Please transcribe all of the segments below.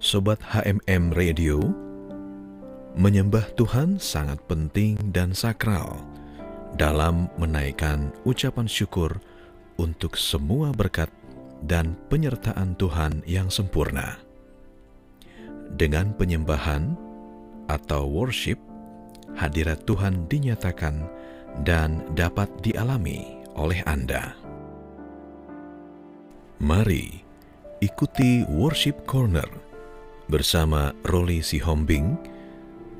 Sobat HMM Radio, menyembah Tuhan sangat penting dan sakral dalam menaikkan ucapan syukur untuk semua berkat dan penyertaan Tuhan yang sempurna. Dengan penyembahan atau worship, hadirat Tuhan dinyatakan dan dapat dialami oleh Anda. Mari ikuti Worship Corner bersama Roli Sihombing,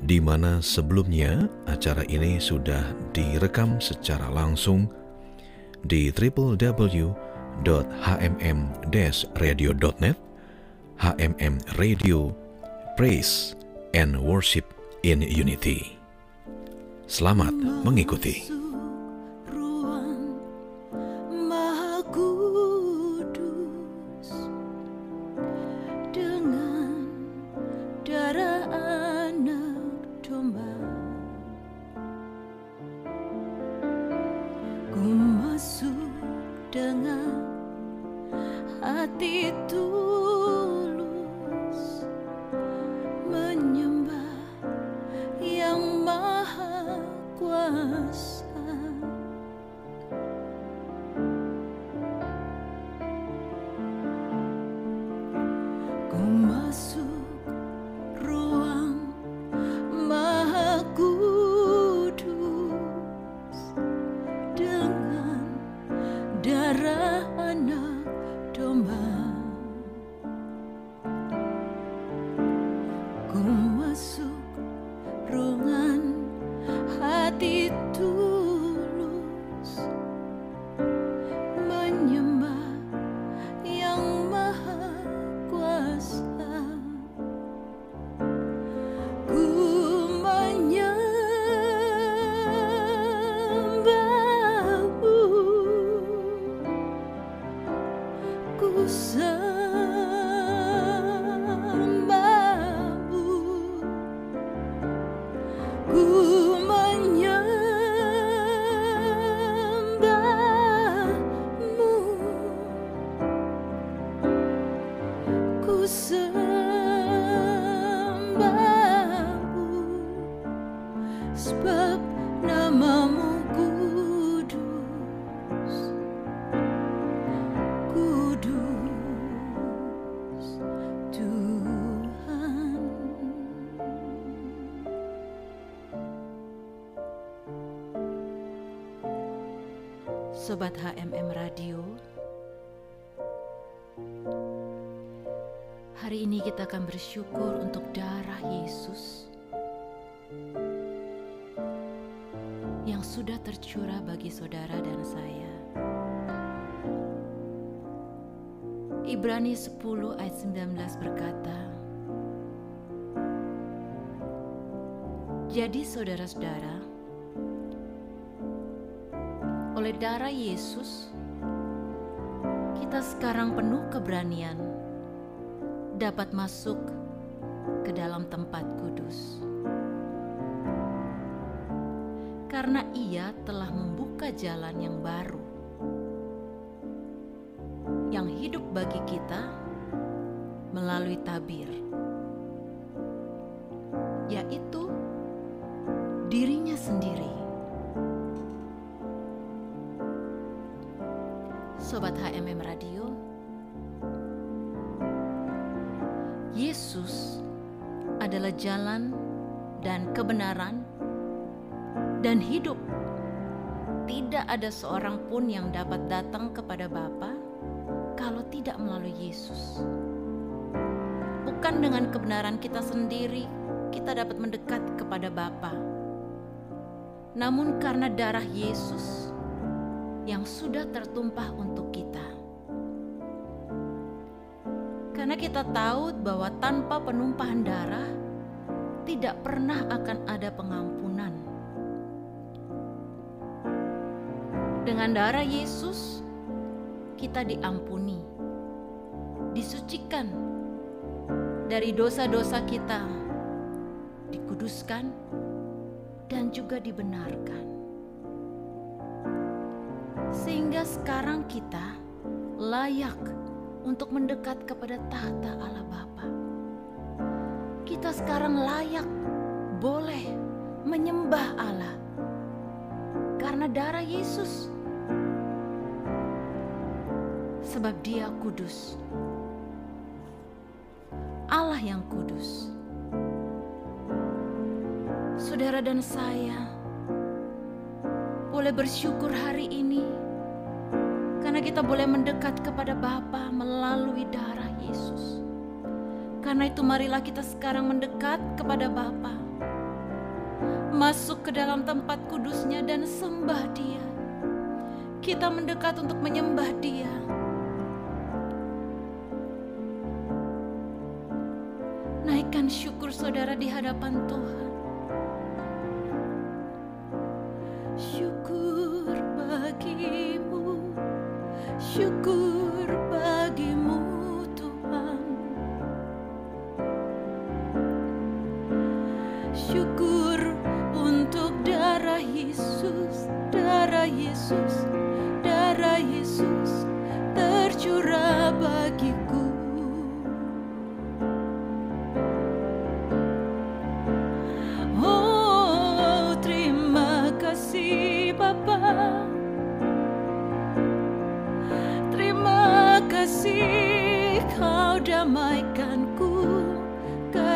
di mana sebelumnya acara ini sudah direkam secara langsung di www.hmm-radio.net, HMM Radio, Praise and Worship in Unity. Selamat mengikuti. Bersyukur untuk darah Yesus yang sudah tercurah bagi saudara dan saya. Ibrani 10 ayat 19 berkata, Jadi saudara-saudara, oleh darah Yesus, kita sekarang penuh keberanian dapat masuk ke dalam tempat kudus. Karena ia telah membuka jalan yang baru, yang hidup bagi kita melalui tabir, yaitu dirinya sendiri. Adalah jalan dan kebenaran dan hidup. Tidak ada seorang pun yang dapat datang kepada Bapa kalau tidak melalui Yesus. Bukan dengan kebenaran kita sendiri kita dapat mendekat kepada Bapa. Namun karena darah Yesus yang sudah tertumpah untuk kita. Karena kita tahu bahwa tanpa penumpahan darah tidak pernah akan ada pengampunan. Dengan darah Yesus kita diampuni, disucikan dari dosa-dosa kita, dikuduskan dan juga dibenarkan. Sehingga sekarang kita layak untuk mendekat kepada tahta Allah Bapa. Kita sekarang layak boleh menyembah Allah karena darah Yesus. Sebab Dia kudus. Allah yang kudus. Saudara dan saya boleh bersyukur hari ini karena kita boleh mendekat kepada Bapa melalui darah. Karena itu marilah kita sekarang mendekat kepada Bapa. Masuk ke dalam tempat kudusnya dan sembah dia. Kita mendekat untuk menyembah dia. Naikkan syukur saudara di hadapan Tuhan.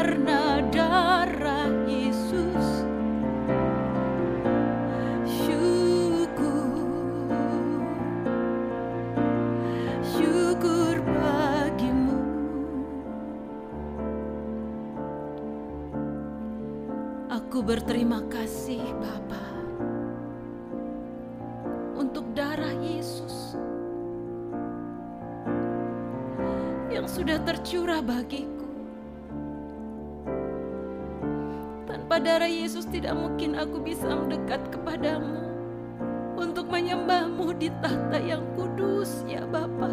Karena darah Yesus. Syukur, syukur bagimu. Aku berterima kasih Bapa untuk darah Yesus yang sudah tercurah bagiku. Tanpa darah Yesus tidak mungkin aku bisa mendekat kepadamu untuk menyembahmu di tahta yang kudus ya Bapa.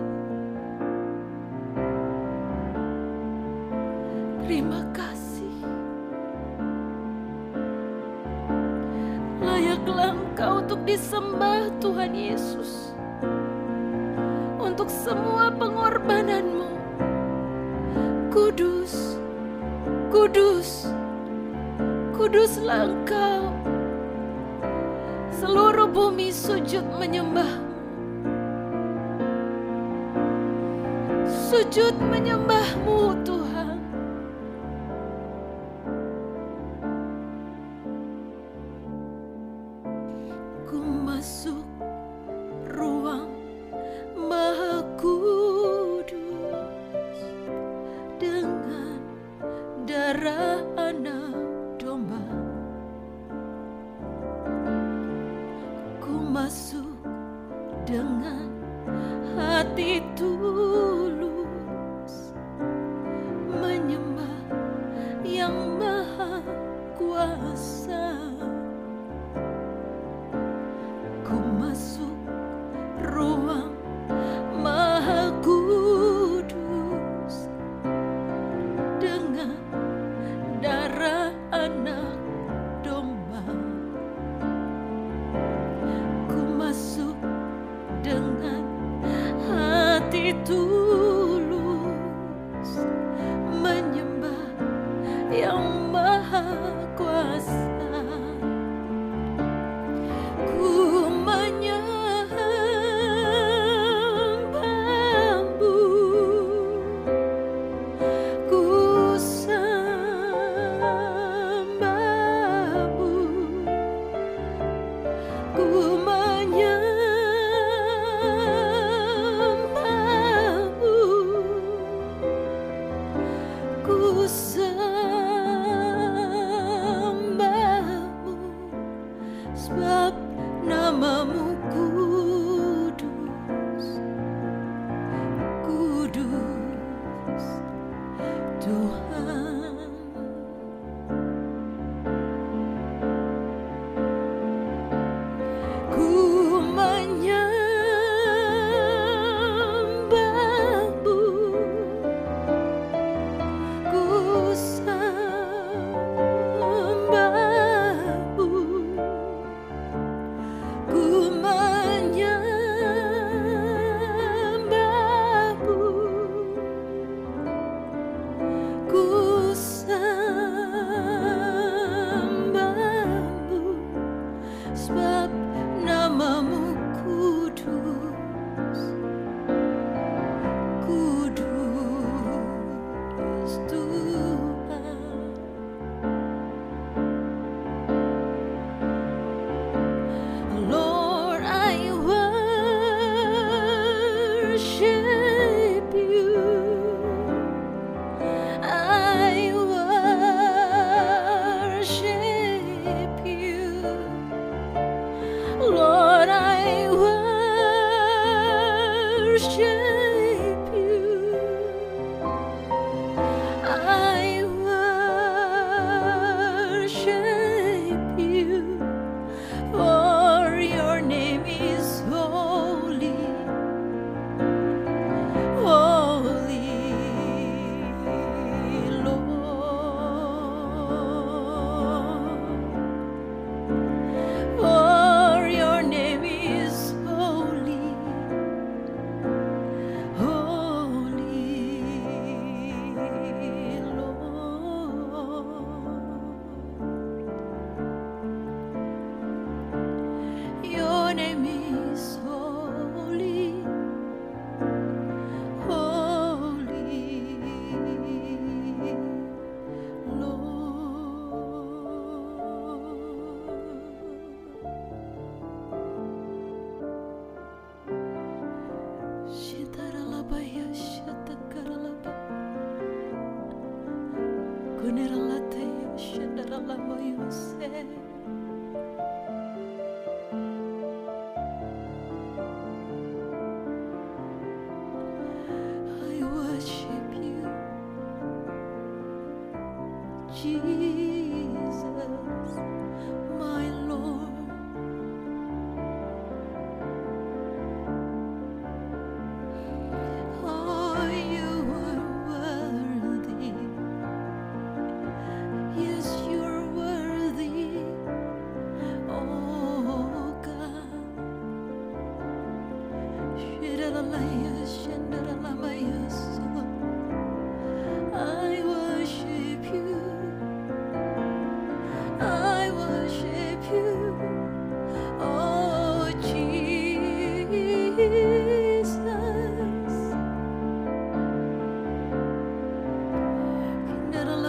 Terima kasih. Layaklah engkau untuk disembah Tuhan Yesus. Untuk semua pengorbananmu. Kudus, kudus, kuduslah engkau. Seluruh bumi sujud menyembahmu. Sujud menyembahmu Tuhan.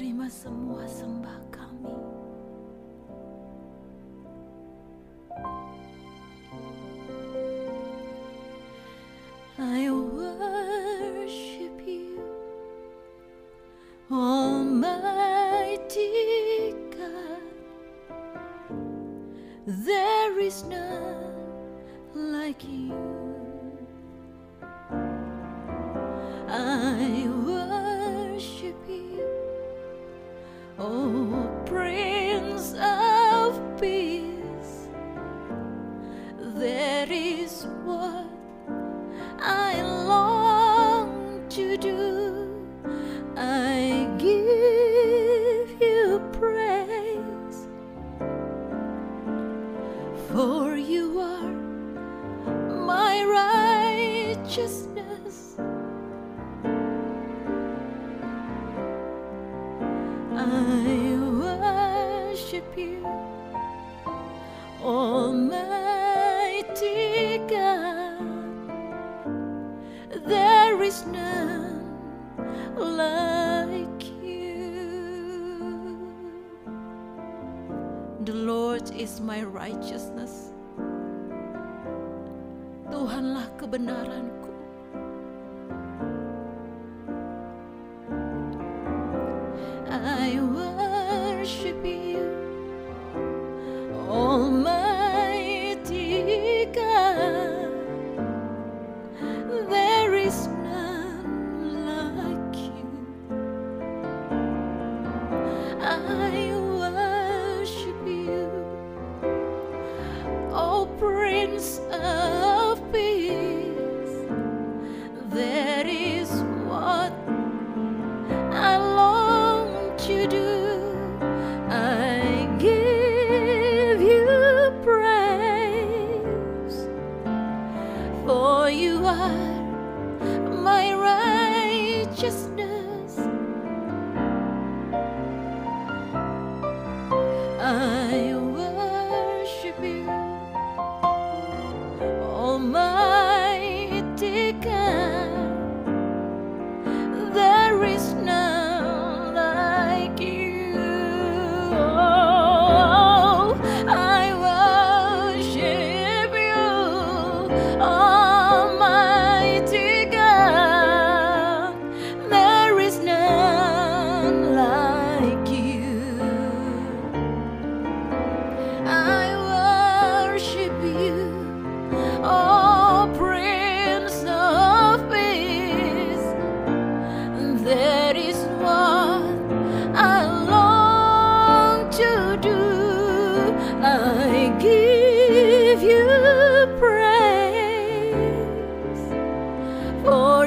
terima semua sembah kami. Almighty God, there is none like you. The Lord is my righteousness. Tuhanlah kebenaranku.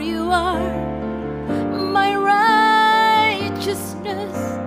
You are my righteousness.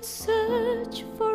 would search for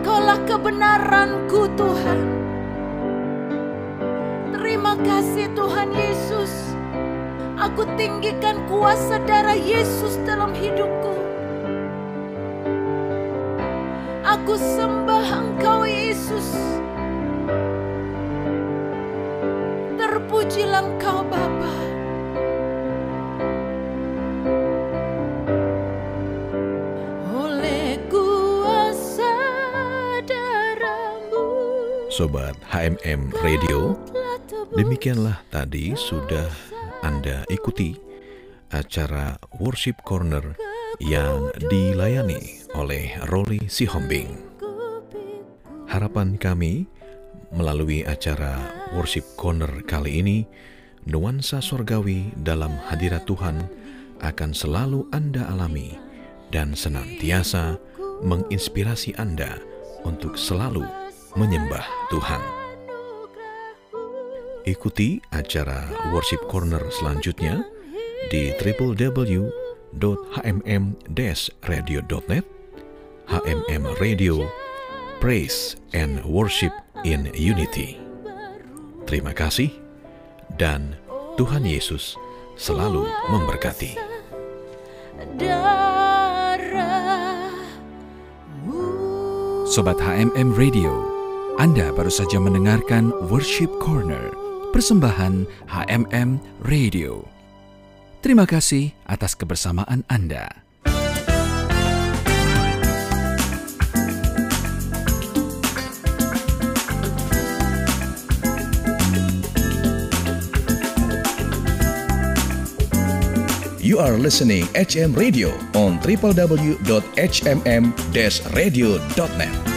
Engkaulah kebenaranku Tuhan. Terima kasih Tuhan Yesus. Aku tinggikan kuasa darah Yesus dalam hidupku. Aku sembah Engkau Yesus. Terpujilah Engkau Bapa. Sobat HMM Radio, demikianlah tadi sudah Anda ikuti acara Worship Corner yang dilayani oleh Roli Sihombing. Harapan kami melalui acara Worship Corner kali ini, nuansa sorgawi dalam hadirat Tuhan akan selalu Anda alami dan senantiasa menginspirasi Anda untuk selalu menyembah Tuhan. Ikuti acara Worship Corner selanjutnya di www.hmm-radio.net HMM Radio Praise and Worship in Unity. Terima kasih dan Tuhan Yesus selalu memberkati. Sobat HMM Radio, Anda baru saja mendengarkan Worship Corner, persembahan HMM Radio. Terima kasih atas kebersamaan Anda. You are listening HM Radio on www.hmm-radio.net.